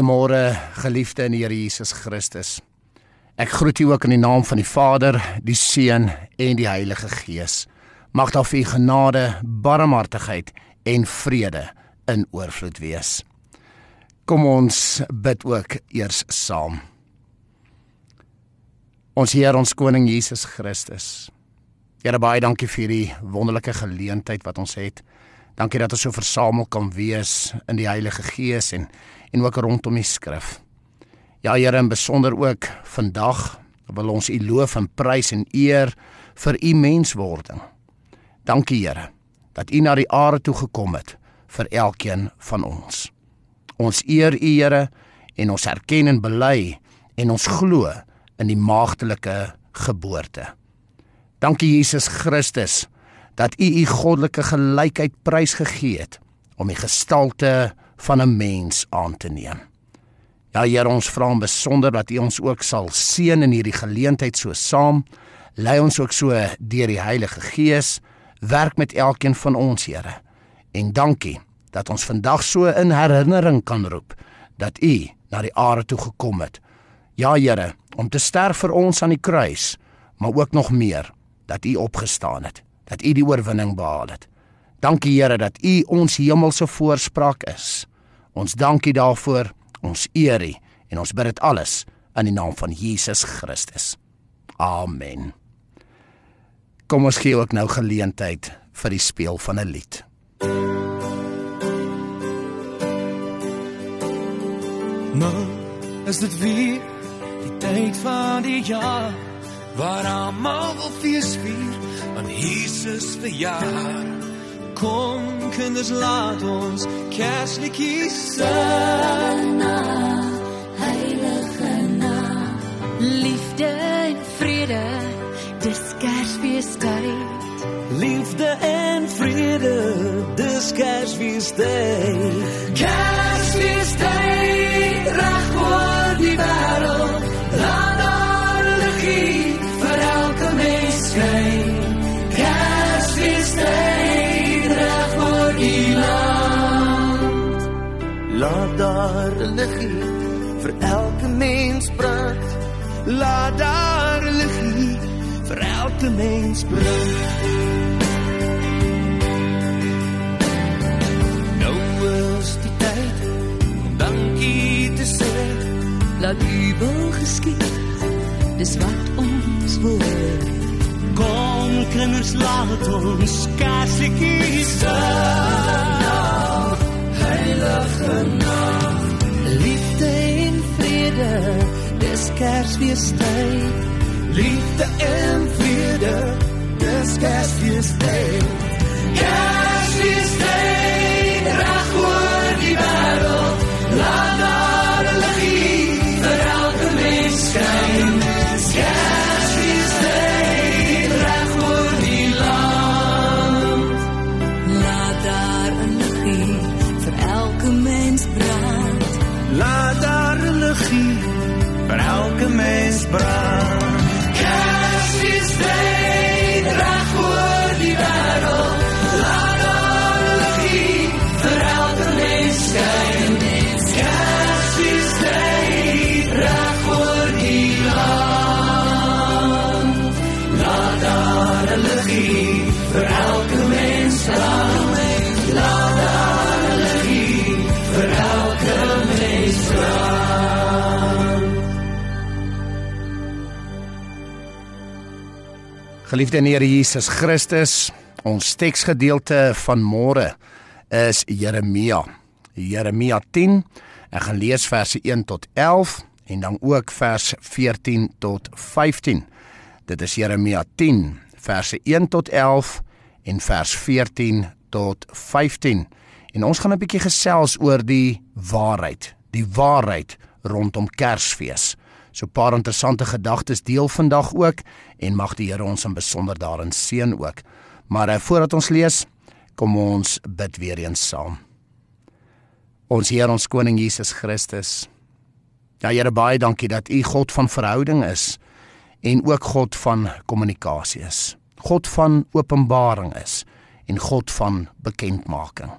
Goeiemôre geliefde in die Here Jesus Christus. Ek groet u ook in die naam van die Vader, die Seun en die Heilige Gees. Mag daar vir u genade, barmhartigheid en vrede in oorvloed wees. Kom ons bid ook eers saam. Ons Here, ons koning Jesus Christus. Here baie dankie vir die wonderlike geleentheid wat ons het. Dankie dat ons so versamel kan wees in die Heilige Gees en en ook rondom die skrif. Ja Here, en besonder ook vandag wil ons U loof en prys en eer vir U menswording. Dankie Here dat U na die aarde toe gekom het vir elkeen van ons. Ons eer U Here en ons erken en bely en ons glo in die maagdelike geboorte. Dankie Jesus Christus dat U U goddelike gelykheid prysgegee het om die gestalte van 'n mens aan te neem. Ja Here, ons vra om besonder dat U ons ook sal seën in hierdie geleentheid so saam. Lei ons ook so deur die Heilige Gees, werk met elkeen van ons, Here. En dankie dat ons vandag so in herinnering kan roep dat U na die aarde toe gekom het. Ja Here, om te sterf vir ons aan die kruis, maar ook nog meer dat U opgestaan het, dat U die oorwinning behaal het. Dankie Here dat U ons hemelse voorspraak is. Ons dankie daarvoor. Ons eer U en ons bid dit alles in die naam van Jesus Christus. Amen. Kom ons gee ook nou geleentheid vir die speel van 'n lied. Nou is dit weer die tyd van die jaar waar almal wil fees vier aan Jesus verjaar. Kom kinders laat ons kersliedjies sing. Heilige naam liefde en vrede dis kersfeestyd liefde en vrede dis kersfeestyd kersfeestyd Laat daar liggie vir elke mens brand. Laat daar liggie vir elke mens brand. Nou is die tyd om dankie te sê. Laat U wil geskied. Dis wat ons wil. Kom kinders laat ons kersies sing heilige naam. Liefde en vrede, dis Kersfeestyd. Liefde en vrede, dis Kersfeestyd. Kersfeestyd, elke mens Geliefde in Here Jesus Christus, ons teksgedeelte van môre is Jeremia. Jeremia 10. Ek gaan lees verse 1 tot 11 en dan ook vers 14 tot 15. Dit is Jeremia 10 verse 1 tot 11 en vers 14 tot 15. En ons gaan 'n bietjie gesels oor die waarheid, die waarheid rondom Kersfees. So 'n paar interessante gedagtes deel vandag ook en mag die Here ons in besonder daarin seën ook. Maar uh, voordat ons lees, kom ons bid weer eens saam. Ons Here ons koning Jesus Christus. Ja Here baie dankie dat U God van verhouding is en ook God van kommunikasie is. God van openbaring is en God van bekendmaking.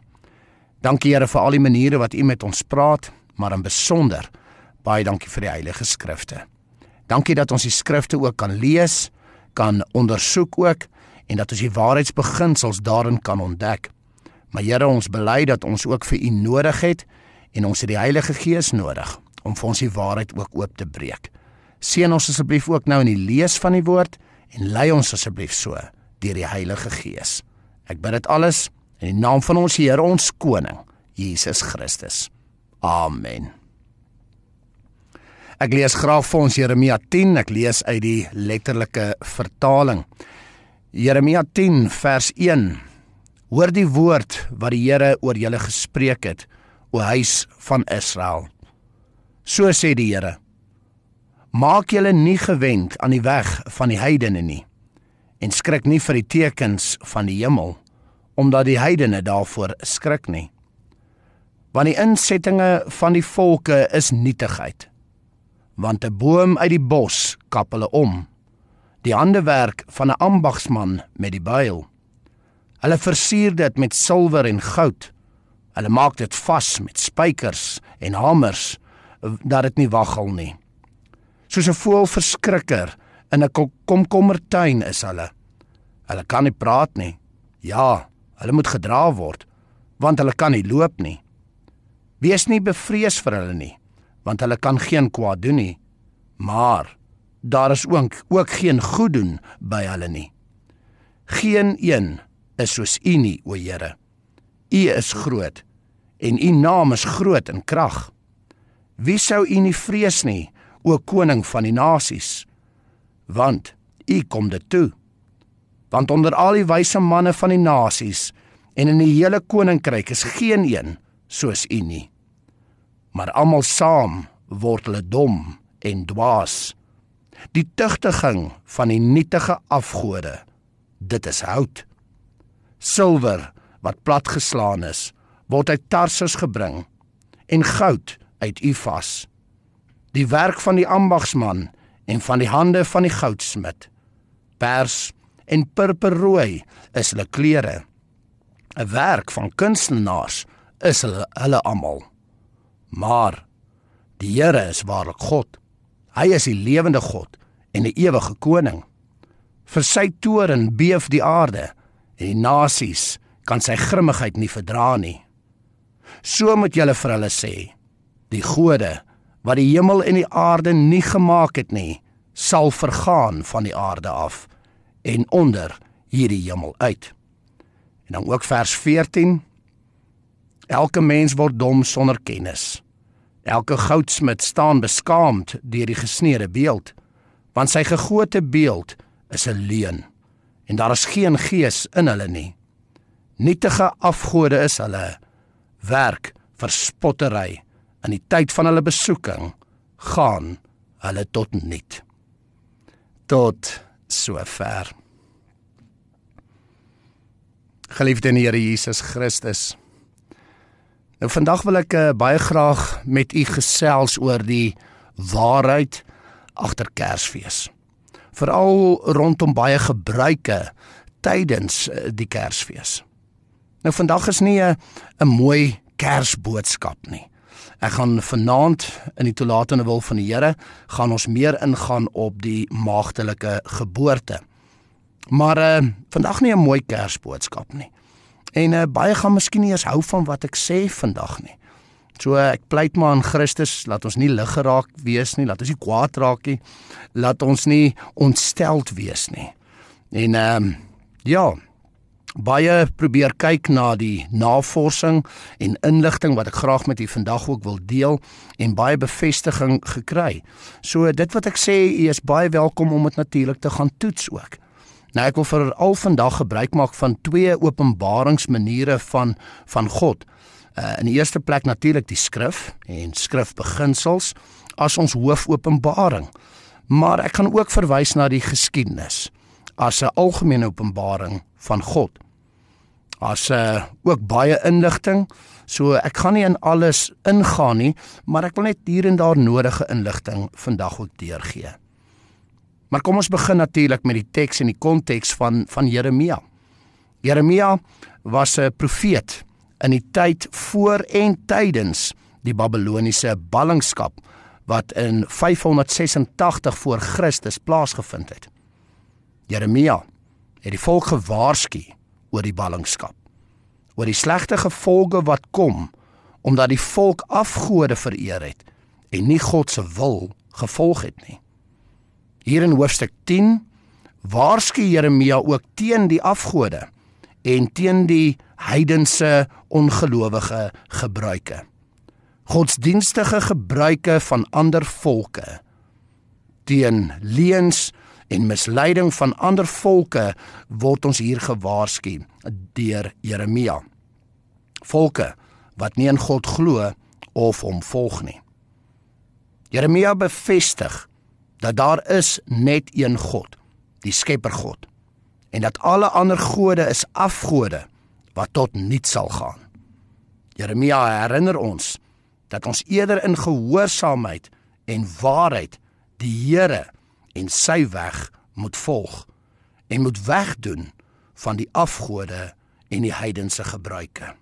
Dankie Here vir al die maniere wat U met ons praat, maar in besonder baie dankie vir die heilige skrifte. Dankie dat ons die skrifte ook kan lees, kan ondersoek ook en dat ons die waarheidsbeginsels daarin kan ontdek. Maar Here, ons bely dat ons ook vir U nodig het en ons het die Heilige Gees nodig om vir ons die waarheid ook oop te breek. Seën ons asseblief ook nou in die lees van die woord en lei ons asseblief so deur die Heilige Gees. Ek bid dit alles in die naam van ons Here ons koning Jesus Christus. Amen. Ek lees graag vir ons Jeremia 10. Ek lees uit die letterlike vertaling. Jeremia 10 vers 1. Hoor die woord wat die Here oor julle gespreek het, o huis van Israel. So sê die Here: Maak julle nie gewend aan die weg van die heidene nie en skrik nie vir die tekens van die hemel omdat die heidene daarvoor skrik nie. Want die insettinge van die volke is nietigheid. Want 'n boom uit die bos kap hulle om. Die handewerk van 'n ambagsman met die byl. Hulle versier dit met silwer en goud. Hulle maak dit vas met spykers en hamers dat dit nie waggel nie. Soos 'n voël verskrikker in 'n komkommertuin is hulle. Hulle kan nie praat nie. Ja, hulle moet gedra word want hulle kan nie loop nie. Wees nie bevrees vir hulle nie, want hulle kan geen kwaad doen nie. Maar daar is ook ook geen goed doen by hulle nie. Geen een is soos U nie, o Here. U is groot en U naam is groot in krag. Wie sou U nie vrees nie, o koning van die nasies? Want U kom dit toe. Want onder al die wyse manne van die nasies en in die hele koninkryk is geen een soos U nie. Maar almal saam word hulle dom en dwaas. Die tugtiging van die nietige afgode, dit is hout. Silwer wat platgeslaan is, word uit Tarsus gebring en goud uit Ufas. Die werk van die ambagsman en van die hande van die goudsmid. Pers en purperrooi is hulle klere. 'n Werk van kunstenaars is hulle hulle almal. Maar die Here is waarlik God. Hy is die lewende God en die ewige koning. Vir sy toorn beef die aarde en die nasies kan sy grimmigheid nie verdra nie. So moet julle vir hulle sê: Die gode wat die hemel en die aarde nie gemaak het nie, sal vergaan van die aarde af en onder hierdie hemel uit. En dan ook vers 14: Elke mens word dom sonder kennis. Elke goudsmid staan beskaamd deur die gesneede beeld, want sy gegote beeld is 'n leuen en daar is geen gees in hulle nie. Nietige afgode is hulle werk vir spottery in die tyd van hulle besoeking gaan hulle tot nut. Tot sover. Geliefde in die Here Jesus Christus, Nou vandag wil ek uh, baie graag met u gesels oor die waarheid agter Kersfees. Veral rondom baie gebruike tydens uh, die Kersfees. Nou vandag is nie 'n 'n mooi Kersboodskap nie. Ek gaan vanaand in die toelatende wil van die Here gaan ons meer ingaan op die maagdelike geboorte. Maar uh vandag nie 'n mooi Kersboodskap nie. En uh, baie gaan miskien eens hou van wat ek sê vandag nie. So uh, ek pleit maar aan Christus, laat ons nie lig geraak wees nie, laat ons nie kwaad raak nie, laat ons nie ontsteld wees nie. En ehm um, ja, baie probeer kyk na die navorsing en inligting wat ek graag met u vandag ook wil deel en baie bevestiging gekry. So dit wat ek sê, u is baie welkom om dit natuurlik te gaan toets ook. Nou ek wil vir al vandag gebruik maak van twee openbaringsmaniere van van God. Uh, in die eerste plek natuurlik die skrif en skrifbeginsels as ons hoofopenbaring. Maar ek gaan ook verwys na die geskiedenis as 'n algemene openbaring van God. As 'n uh, ook baie inligting, so ek gaan nie in alles ingaan nie, maar ek wil net hier en daar nodige inligting vandag ook deurgee. Maar kom ons begin natuurlik met die teks en die konteks van van Jeremia. Jeremia was 'n profeet in die tyd voor en tydens die Babiloniese ballingskap wat in 586 voor Christus plaasgevind het. Jeremia het die volk gewaarsku oor die ballingskap, oor die slegte gevolge wat kom omdat die volk afgode vereer het en nie God se wil gevolg het nie. Hier in hoofstuk 10 waarsku Jeremia ook teen die afgode en teen die heidense ongelowige gebruike. Godsdienstige gebruike van ander volke teen leuns en misleiding van ander volke word ons hier gewaarsku deur Jeremia. Volke wat nie in God glo of hom volg nie. Jeremia bevestig dat daar is net een God die skepper God en dat alle ander gode is afgode wat tot niks sal gaan Jeremia herinner ons dat ons eerder in gehoorsaamheid en waarheid die Here en sy weg moet volg en moet wegdoen van die afgode en die heidense gebruike.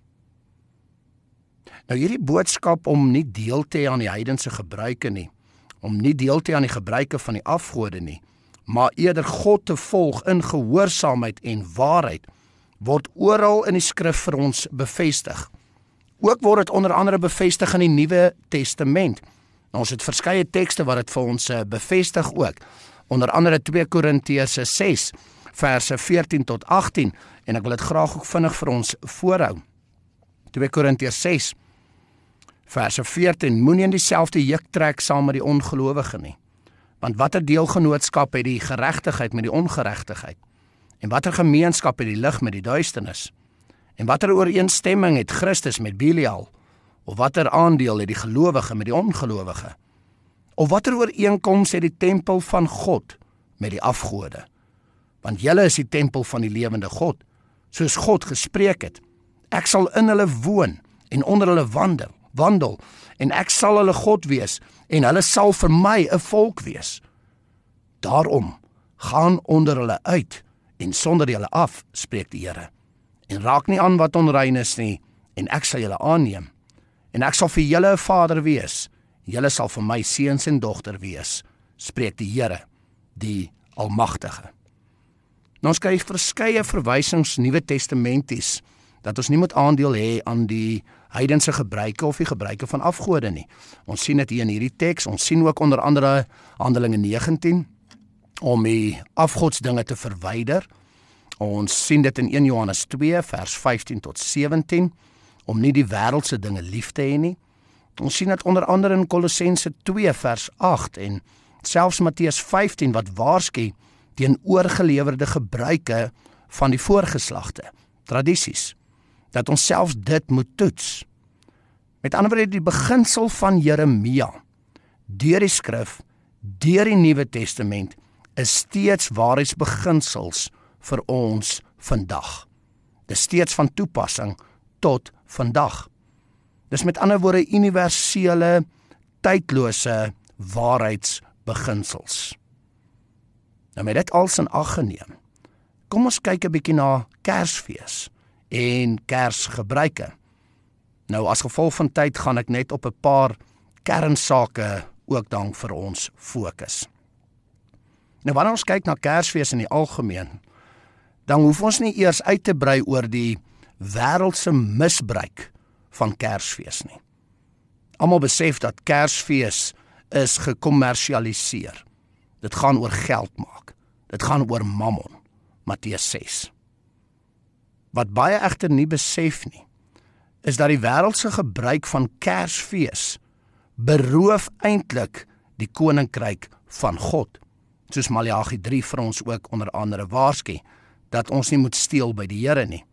Nou hierdie boodskap om nie deel te hê aan die heidense gebruike nie, om nie deel te aan die gebruike van die afgode nie, maar eerder God te volg in gehoorsaamheid en waarheid word oral in die skrif vir ons bevestig. Ook word dit onder andere bevestig in die Nuwe Testament. Nou, ons het verskeie tekste wat dit vir ons uh, bevestig ook. Onder andere 2 Korintiërs 6 verse 14 tot 18 en ek wil dit graag ook vinnig vir ons voorhou. 2 Korintiërs 6 verse 14 Moenie in dieselfde juk trek saam met die ongelowige nie. Want watter deelgenootskap het die geregtigheid met die ongeregtigheid? En watter gemeenskap het die lig met die duisternis? En watter ooreenstemming het Christus met Belial? Of watter aandeel het die gelowige met die ongelowige? Of watter ooreenkoms het die tempel van God met die afgode? Want julle is die tempel van die lewende God, soos God gespreek het. Ek sal in hulle woon en onder hulle wandel, wandel. En ek sal hulle God wees en hulle sal vir my 'n volk wees. Daarom gaan onder hulle uit en sonder hulle af, spreek die Here. En raak nie aan wat onrein is nie en ek sal julle aanneem. En ek sal vir julle 'n vader wees. Julle sal vir my seuns en dogter wees spreek die Here die almagtige. Nou ons kry verskeie verwysings Nuwe Testamenties dat ons nie moet aandeel hê aan die heidense gebruike of die gebruike van afgode nie. Ons sien dit hier in hierdie teks. Ons sien ook onder andere Handelinge 19 om die afgodsdinge te verwyder. Ons sien dit in 1 Johannes 2 vers 15 tot 17 om nie die wêreldse dinge lief te hê nie. Ons sien dit onder andere in Kolossense 2 vers 8 en selfs Matteus 15 wat waarsku teen oorgelewerde gebruike van die voorgeslagte, tradisies, dat ons selfs dit moet toets. Met ander woorde die beginsel van Jeremia deur die skrif, deur die Nuwe Testament is steeds waarheidsbeginsels vir ons vandag. Dis steeds van toepassing tot vandag. Dis met ander woorde universele tydlose waarheidsbeginsels. Nou met dit als in ag geneem. Kom ons kyk 'n bietjie na Kersfees en Kersgebruike. Nou as gevolg van tyd gaan ek net op 'n paar kernsake ook dan vir ons fokus. Nou wanneer ons kyk na Kersfees in die algemeen, dan hoef ons nie eers uit te brei oor die wêreldse misbruik van Kersfees nie. Almal besef dat Kersfees is gekommersialiseer. Dit gaan oor geld maak. Dit gaan oor mammon. Matteus 6. Wat baie egter nie besef nie, is dat die wêreldse gebruik van Kersfees beroof eintlik die koninkryk van God. Soos Maleagi 3 vir ons ook onder andere waarsku dat ons nie moet steel by die Here nie.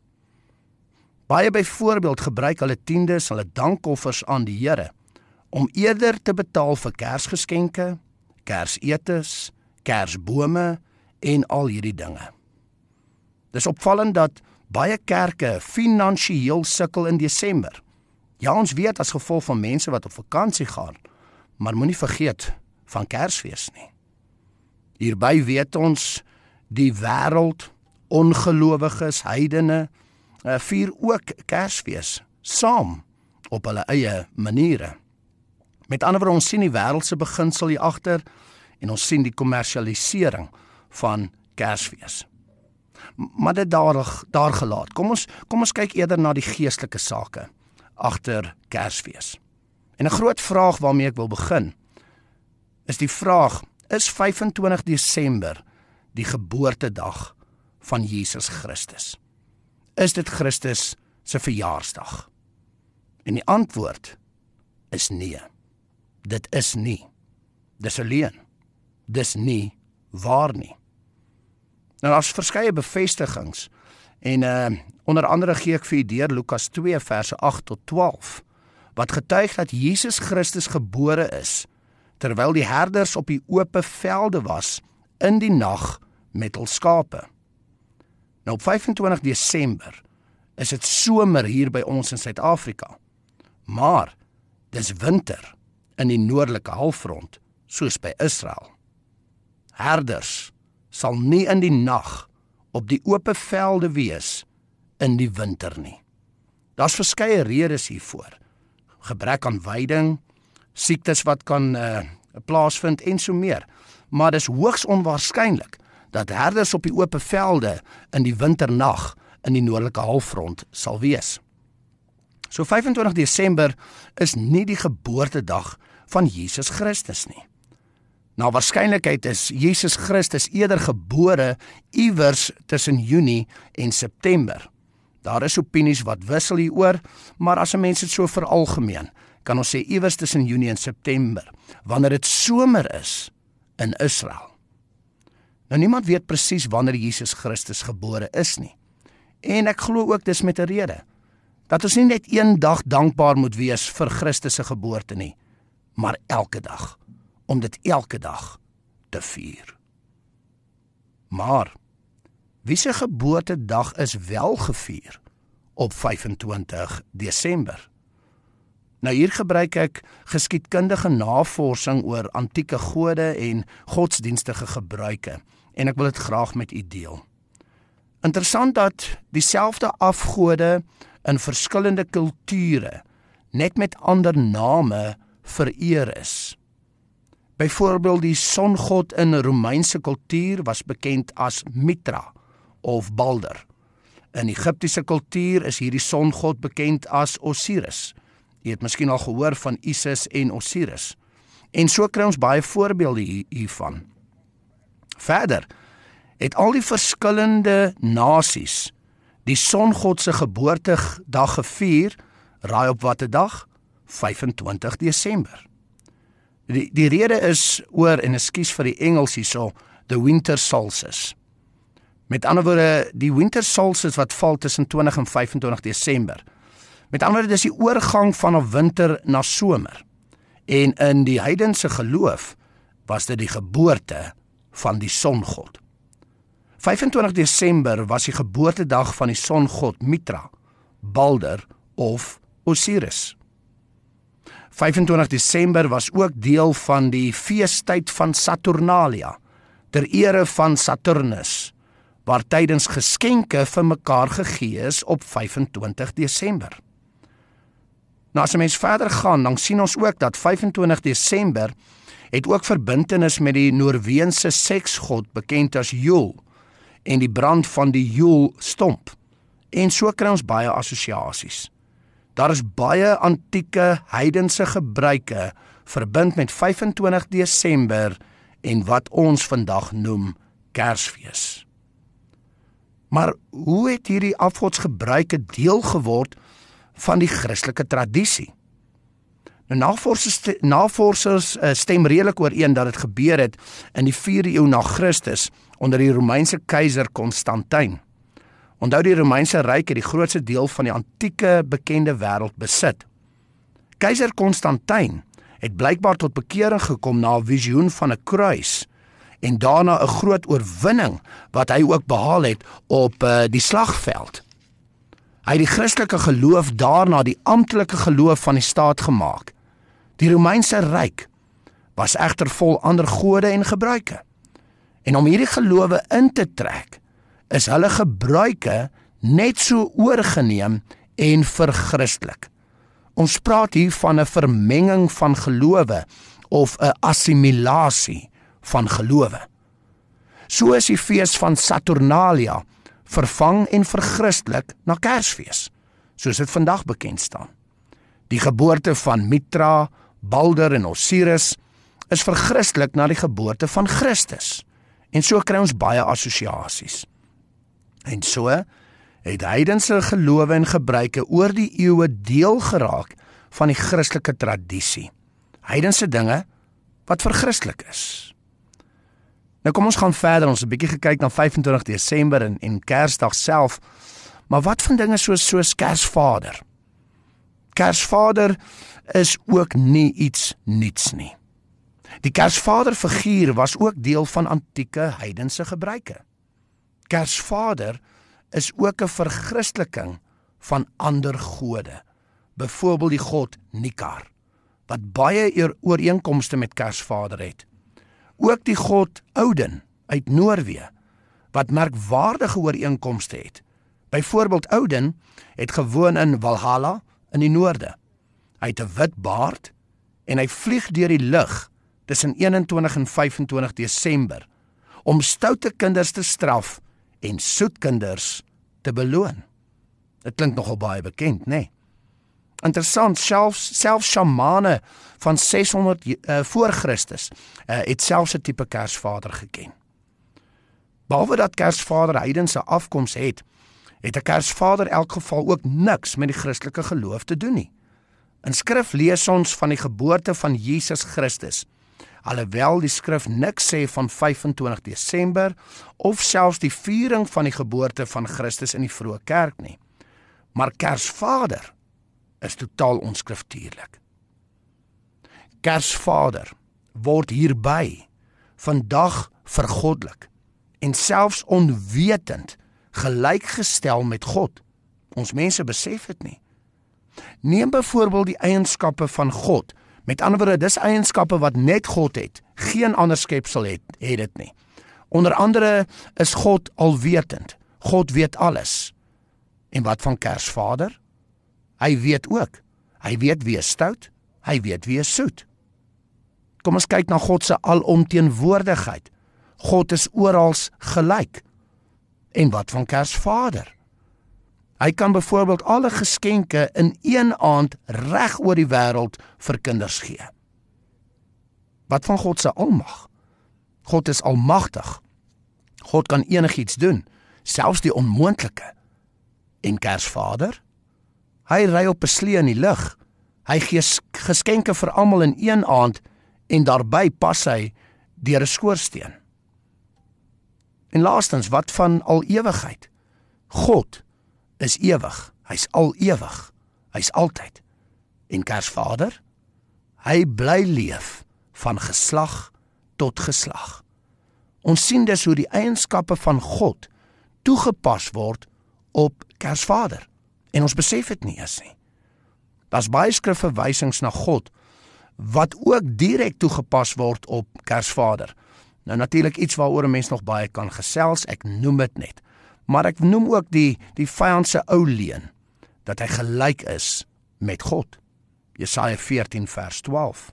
Baie byvoorbeeld gebruik hulle tiendes, hulle dankoffers aan die Here om eerder te betaal vir Kersgeskenke, Kersetes, Kersbome en al hierdie dinge. Dis opvallend dat baie kerke finansiëel sukkel in Desember. Ja, ons weet as gevolg van mense wat op vakansie gaan, maar moenie vergeet van Kersfees nie. Hierby weet ons die wêreld, ongelowiges, heidene, eh, vier ook Kersfees saam op hulle eie maniere. Met ander woorde, ons sien die wêreldse beginsel hier agter en ons sien die kommersialisering van Kersfees. Maar dit daar daar gelaat. Kom ons kom ons kyk eerder na die geestelike sake agter Kersfees. En 'n groot vraag waarmee ek wil begin is die vraag: is 25 Desember die geboortedag van Jesus Christus? Is dit Christus se verjaarsdag? En die antwoord is nee. Dit is nie. Dis alleen. Dis nie waar nie. Nou daar's verskeie bevestigings en uh onder andere gee ek vir u deur Lukas 2 verse 8 tot 12 wat getuig dat Jesus Christus gebore is terwyl die herders op die oop velde was in die nag met hul skape. Nou op 25 Desember is dit somer hier by ons in Suid-Afrika. Maar dis winter in die noordelike halfrond soos by Israel. Herders sal nie in die nag op die oop velde wees in die winter nie. Daar's verskeie redes hiervoor. Gebrek aan veiding, siektes wat kan uh, plaasvind en so meer. Maar dis hoogs onwaarskynlik dat herders op die oop velde in die winternag in die noordelike halfrond sal wees. So 25 Desember is nie die geboortedag van Jesus Christus nie. Na waarskynlikheid is Jesus Christus eerder gebore iewers tussen Junie en September. Daar is opinies wat wissel hieroor, maar as 'n mens dit so veralgemeen, kan ons sê iewers tussen Junie en September, wanneer dit somer is in Israel. Nou niemand weet presies wanneer Jesus Christus gebore is nie. En ek glo ook dis met 'n rede. Dat ons nie net een dag dankbaar moet wees vir Christus se geboorte nie, maar elke dag om dit elke dag te vier. Maar wie se geboortedag is wel gevier op 25 Desember? Nou hier gebruik ek geskiedkundige navorsing oor antieke gode en godsdienstige gebruike en ek wil dit graag met u deel. Interessant dat dieselfde afgode in verskillende kulture net met ander name vereer is. Byvoorbeeld die songod in Romeinse kultuur was bekend as Mitra of Balder. In Egiptiese kultuur is hierdie songod bekend as Osiris. Jy het miskien al gehoor van Isis en Osiris. En so kry ons baie voorbeelde hiervan. Verder het al die verskillende nasies die songod se geboortedag gevier, raai op watter dag? 25 Desember. Die die rede is oor en ekskuus vir die Engels hierso, the winter solstice. Met ander woorde, die winter solstice wat val tussen 20 en 25 Desember. Met ander woorde, dis die oorgang van 'n winter na somer. En in die heidense geloof was dit die geboorte van die songod. 25 Desember was die geboortedag van die songod Mitra, Balder of Osiris. 25 Desember was ook deel van die feestyd van Saturnalia ter ere van Saturnus waar tydens geskenke vir mekaar gegee is op 25 Desember. Nou as 'n mens verder gaan, dan sien ons ook dat 25 Desember het ook verbintenis met die Noorse seksgod bekend as Jul en die brand van die Jul stomp. En so kry ons baie assosiasies. Daar is baie antieke heidense gebruike verbind met 25 Desember en wat ons vandag noem Kersfees. Maar hoe het hierdie afgodsgebruike deel geword van die Christelike tradisie? Nou navorsers navorsers uh, stem redelik ooreen dat dit gebeur het in die 4de eeu na Christus onder die Romeinse keiser Konstantin. Onthou die Romeinse ryk het die grootste deel van die antieke bekende wêreld besit. Keiser Konstantin het blykbaar tot bekering gekom na 'n visioen van 'n kruis en daarna 'n groot oorwinning wat hy ook behaal het op uh, die slagveld. Hy het die Christelike geloof daarna die amptelike geloof van die staat gemaak. Die Romeinse ryk was egter vol ander gode en gebruike. En om hierdie gelowe in te trek, is hulle gebruike net so oorgeneem en verchristelik. Ons praat hier van 'n vermenging van gelowe of 'n assimilasie van gelowe. So is die fees van Saturnalia vervang en verchristelik na Kersfees, soos dit vandag bekend staan. Die geboorte van Mitra, Balder en Osiris is verchristelik na die geboorte van Christus. En so kry ons baie assosiasies. En so het heidense gelowe en gebruike oor die eeue deel geraak van die Christelike tradisie. Heidense dinge wat verchristelik is. Nou kom ons gaan verder. Ons het 'n bietjie gekyk na 25 Desember en en Kersdag self. Maar wat van dinge soos soos Kersvader? Kersvader is ook nie iets niets nie. Die Kersvader figuur was ook deel van antieke heidense gebruike. Kersvader is ook 'n verchristeliking van ander gode. Byvoorbeeld die god Nikar wat baie ooreenkomste met Kersvader het. Ook die god Ouden uit Noorwe wat merkwaardige ooreenkomste het. Byvoorbeeld Ouden het gewoon in Valhalla in die noorde. Hy het 'n wit baard en hy vlieg deur die lug tussen 21 en 25 Desember om stoute kinders te straf en soet kinders te beloon. Dit klink nogal baie bekend, nê? Nee? Interessant, selfs selfs shamane van 600 uh, voor Christus uh, het selfs 'n tipe Kersvader geken. Behalwe dat Kersvader heidense afkoms het, het 'n Kersvader elk geval ook niks met die Christelike geloof te doen nie. In Skrif lees ons van die geboorte van Jesus Christus alhoewel die skrif niks sê van 25 Desember of selfs die viering van die geboorte van Christus in die vroeë kerk nie. Maar Kersvader is totaal onskriftuurlik. Kersvader word hierby vandag vergoddelik en selfs onwetend gelykgestel met God. Ons mense besef dit nie. Neem byvoorbeeld die eienskappe van God Met ander woorde, dis eienskappe wat net God het. Geen ander skepsel het het dit nie. Onder andere is God alwetend. God weet alles. En wat van Kersvader? Hy weet ook. Hy weet wie is stout, hy weet wie is soet. Kom ons kyk na God se alomteenwoordigheid. God is oral gelyk. En wat van Kersvader? Hy kan byvoorbeeld alle geskenke in een aand reg oor die wêreld vir kinders gee. Wat van God se almag? God is almagtig. God kan enigiets doen, selfs die onmoontlike. En Kersvader? Hy ry op 'n slee in die lug. Hy gee geskenke vir almal in een aand en daarbey pas hy deur 'n skoorsteen. En laastens, wat van al ewigheid? God is ewig. Hy's al ewig. Hy's altyd. En Kersvader, hy bly leef van geslag tot geslag. Ons sien dus hoe die eienskappe van God toegepas word op Kersvader en ons besef dit nie eens nie. Daar's baie skrifverwysings na God wat ook direk toegepas word op Kersvader. Nou natuurlik iets waaroor 'n mens nog baie kan gesels, ek noem dit net maar ek noem ook die die vyand se ou leuen dat hy gelyk is met God. Jesaja 14 vers 12.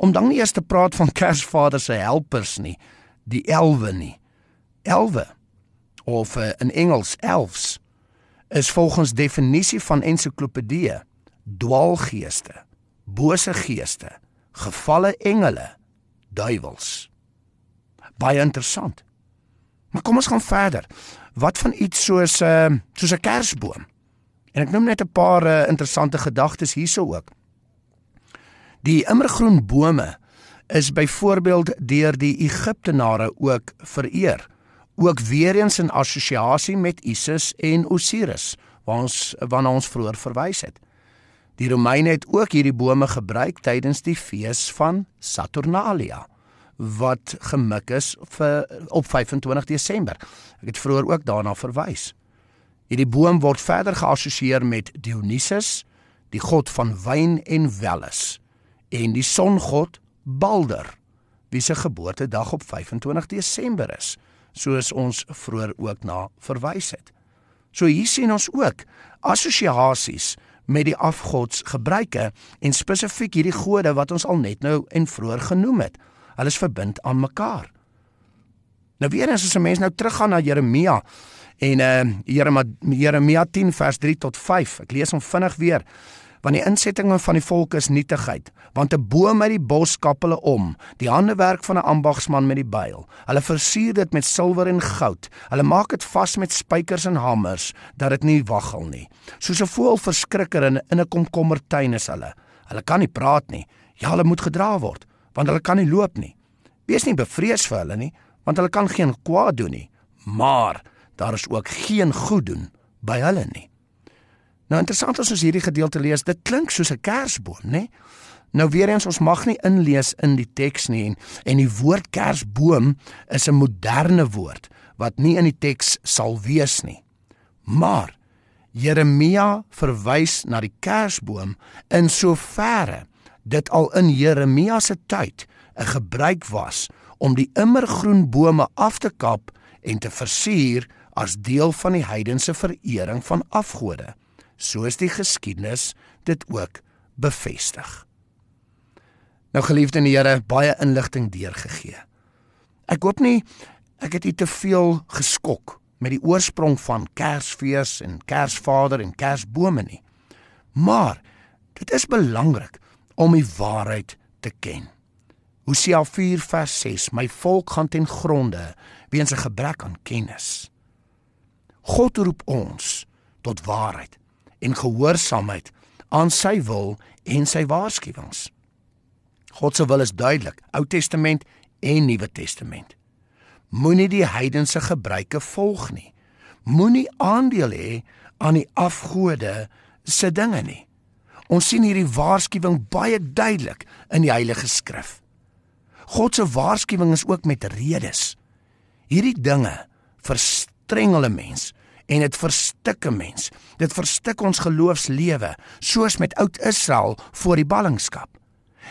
Om dan nie eers te praat van Kersvader se helpers nie, die elwe nie. Elwe of uh, in Engels elves is volgens definisie van ensiklopedie dwaalgeeste, bose geeste, gevalle engele, duiwels. Baie interessant. Maar kom ons gaan verder. Wat van iets soos 'n uh, soos 'n kersboom? En ek noem net 'n paar uh, interessante gedagtes hierso ook. Die immergroen bome is byvoorbeeld deur die Egiptenare ook vereer. Ook weer eens in assosiasie met Isis en Osiris, waar ons waarna ons vroeër verwys het. Die Romeine het ook hierdie bome gebruik tydens die fees van Saturnalia wat gemik is vir op 25 Desember. Ek het vroeër ook daarna verwys. Hierdie boom word verder geassosieer met Dionysus, die god van wyn en welles, en die songod Balder, wie se geboortedag op 25 Desember is, soos ons vroeër ook na verwys het. So hier sien ons ook assosiasies met die afgodsgebruike en spesifiek hierdie gode wat ons al net nou en vroeër genoem het. Hulle is verbind aan mekaar. Nou weer eens as 'n mens nou teruggaan na Jeremia en uh Jeremia, Jeremia 10 vers 3 tot 5. Ek lees hom vinnig weer. Want die insettinge van die volk is nietigheid want 'n boom uit die bos kap hulle om die handewerk van 'n ambagsman met die byl. Hulle versier dit met silwer en goud. Hulle maak dit vas met spykers en hamers dat dit nie waggel nie. Soos 'n voël verskrikker in 'n komkommertuin is hulle. Hulle kan nie praat nie. Ja hulle moet gedra word want hulle kan nie loop nie wees nie bevrees vir hulle nie want hulle kan geen kwaad doen nie maar daar is ook geen goed doen by hulle nie Nou interessant as ons hierdie gedeelte lees, dit klink soos 'n kersboom, né? Nou weer eens ons mag nie inlees in die teks nie en en die woord kersboom is 'n moderne woord wat nie in die teks sal wees nie. Maar Jeremia verwys na die kersboom in soverre dit al in Jeremia se tyd 'n gebruik was om die immergroen bome af te kap en te versier as deel van die heidense verering van afgode soos die geskiedenis dit ook bevestig. Nou geliefde in die Here, baie inligting deurgegee. Ek hoop nie ek het u te veel geskok met die oorsprong van Kersfees en Kersvader en Kersbome nie. Maar dit is belangrik om die waarheid te ken. Hosea 4 vers 6: My volk gaan ten gronde weens 'n gebrek aan kennis. God roep ons tot waarheid en gehoorsaamheid aan sy wil en sy waarskuwings. God se wil is duidelik, Ou Testament en Nuwe Testament. Moenie die heidense gebruike volg nie. Moenie aandeel hê aan die afgode se dinge nie. Ons sien hierdie waarskuwing baie duidelik in die Heilige Skrif. God se waarskuwing is ook met redes. Hierdie dinge verstrengel 'n mens en dit verstik 'n mens. Dit verstik ons geloofslewe, soos met oud Israel voor die ballingskap.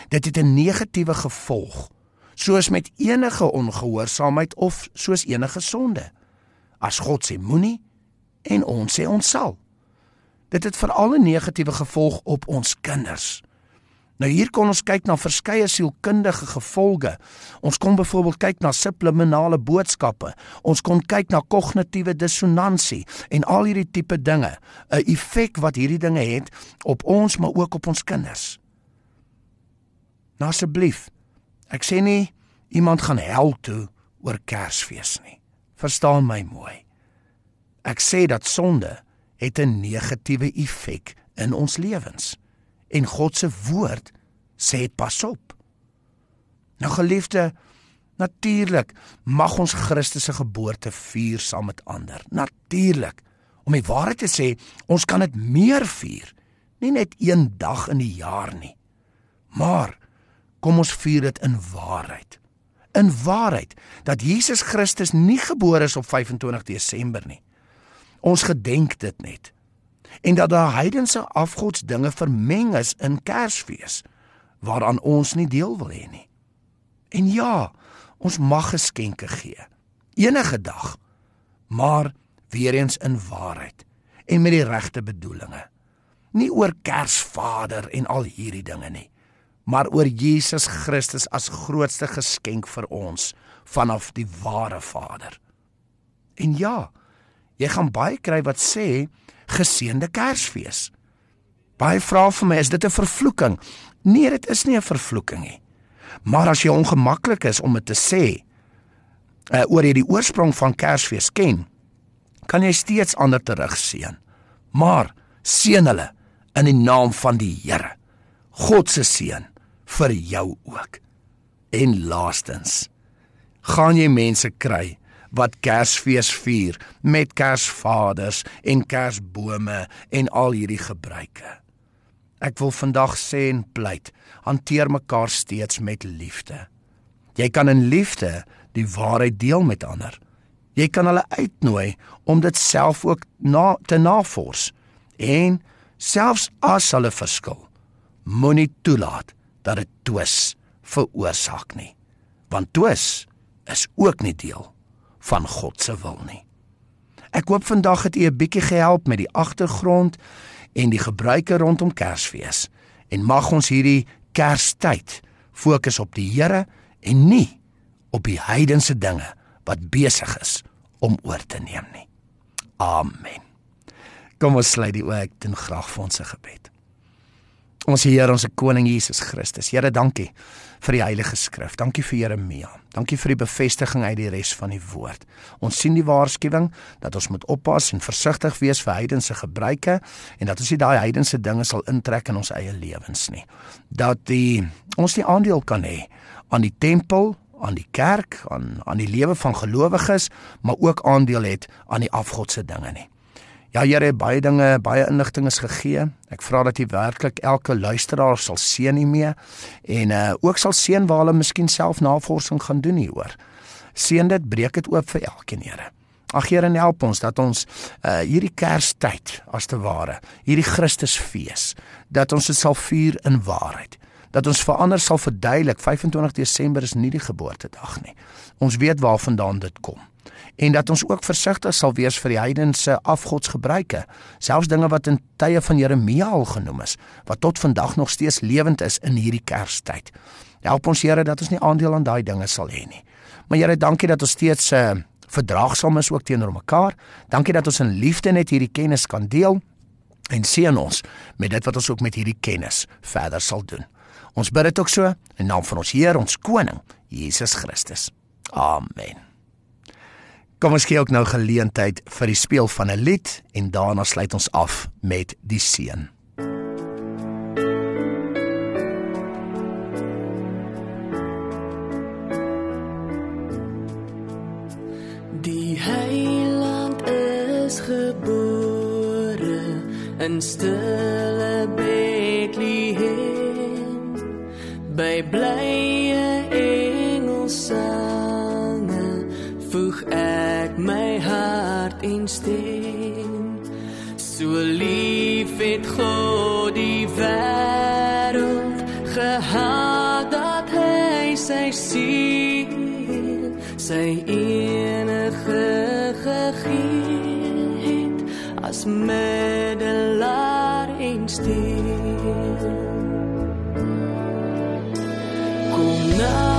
Dit het 'n negatiewe gevolg, soos met enige ongehoorsaamheid of soos enige sonde. As God sê moenie en ons sê ons sal. Dit het veral 'n negatiewe gevolg op ons kinders. Nou hier kon ons kyk na verskeie sielkundige gevolge. Ons kon byvoorbeeld kyk na subliminale boodskappe. Ons kon kyk na kognitiewe dissonansie en al hierdie tipe dinge, 'n effek wat hierdie dinge het op ons maar ook op ons kinders. Nou asseblief, ek sê nie iemand gaan hel toe oor Kersfees nie. Verstaan my mooi. Ek sê dat sonde het 'n negatiewe effek in ons lewens en God se woord sê pas op. Nou geliefde, natuurlik mag ons Christus se geboorte vier saam met ander. Natuurlik. Om die waarheid te sê, ons kan dit meer vier, nie net een dag in die jaar nie. Maar kom ons vier dit in waarheid. In waarheid dat Jesus Christus nie gebore is op 25 Desember nie. Ons gedenk dit net en dat daar heidense afgodsdinge vermeng is in Kersfees waaraan ons nie deel wil hê nie. En ja, ons mag geskenke gee enige dag, maar weer eens in waarheid en met die regte bedoelings. Nie oor Kersvader en al hierdie dinge nie, maar oor Jesus Christus as grootste geskenk vir ons vanaf die ware Vader. En ja, jy gaan baie kry wat sê geseënde Kersfees. Baie vra vir my, is dit 'n vervloeking? Nee, dit is nie 'n vervloeking nie. Maar as jy ongemaklik is om dit te sê, uh, oor jy die oorsprong van Kersfees ken, kan jy steeds ander terugseën. Maar seën hulle in die naam van die Here. God se seën vir jou ook. En laastens, gaan jy mense kry wat Kersfees vier met Kersvaders en Kersbome en al hierdie gebruike. Ek wil vandag sê en pleit, hanteer mekaar steeds met liefde. Jy kan in liefde die waarheid deel met ander. Jy kan hulle uitnooi om dit self ook na te navors en selfs as hulle verskil, moenie toelaat dat dit twis veroorsaak nie. Want twis is ook nie deel van God se wil nie. Ek hoop vandag het u 'n bietjie gehelp met die agtergrond en die gebruike rondom Kersfees en mag ons hierdie Kerstyd fokus op die Here en nie op die heidense dinge wat besig is om oor te neem nie. Amen. Kom ons sluit die oë ek doen graag vir ons se gebed. Ons Here, ons koning Jesus Christus. Here, dankie vir die Heilige Skrif. Dankie vir Jeremia. Dankie vir die bevestiging uit die res van die woord. Ons sien die waarskuwing dat ons moet oppas en versigtig wees vir heidense gebruike en dat ons nie daai heidense dinge sal intrek in ons eie lewens nie. Dat die ons die aandeel kan hê aan die tempel aan die kerk, aan aan die lewe van gelowiges, maar ook aandeel het aan die afgodse dinge nie. Ja Here, baie dinge, baie inligting is gegee. Ek vra dat U werklik elke luisteraar sal seën hiermee en uh ook sal seën waar hulle miskien self navorsing gaan doen hieroor. Seën dit, breek dit oop vir elkeen, Here. Ag Here, help ons dat ons uh hierdie Kerstyd as te ware, hierdie Christusfees, dat ons dit sal vier in waarheid dat ons vir ander sal verduidelik 25 Desember is nie die geboortedag nie. Ons weet waarvandaan dit kom. En dat ons ook versigtig sal wees vir die heidense afgodsgebruike, selfs dinge wat in tye van Jeremia al genoem is, wat tot vandag nog steeds lewend is in hierdie Kerstyd. Help ons Here dat ons nie aandeel aan daai dinge sal hê nie. Maar Here, dankie dat ons steeds uh, verdraagsaam is ook teenoor mekaar. Dankie dat ons in liefde net hierdie kennis kan deel en seën ons met dit wat ons ook met hierdie kennis verder sal doen. Ons bid dit ook so in naam van ons Heer, ons koning, Jesus Christus. Amen. Kom ons gee ook nou geleentheid vir die speel van 'n lied en daarna sluit ons af met die seën. Die heiland is gebore in stille Bethlehem by blye engelsange het God die wêreld gehad dat hy sy sien sy enige gegee het as middelaar en steen na die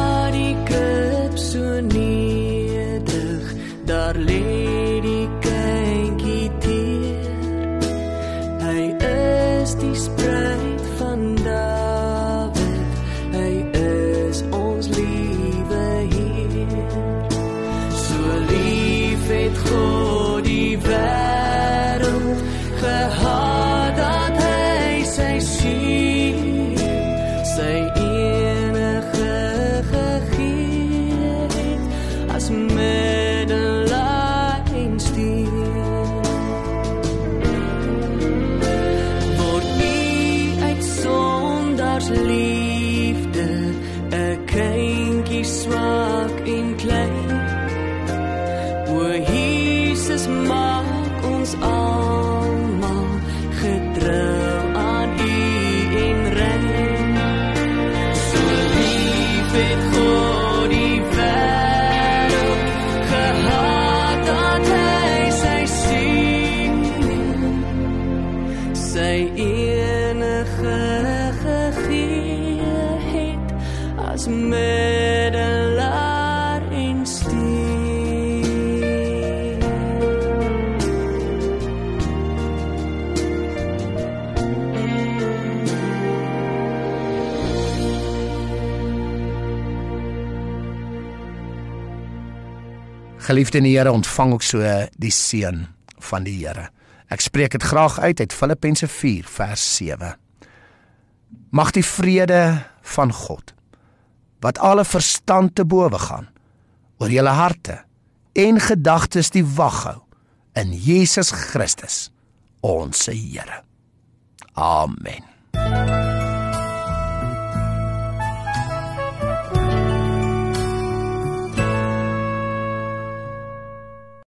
Geliefde in die Here, ontvang ook so die seën van die Here. Ek spreek dit graag uit uit Filippense 4 vers 7. Mag die vrede van God wat alle verstand te bowe gaan oor julle harte en gedagtes die wag hou in Jesus Christus ons Here. Amen.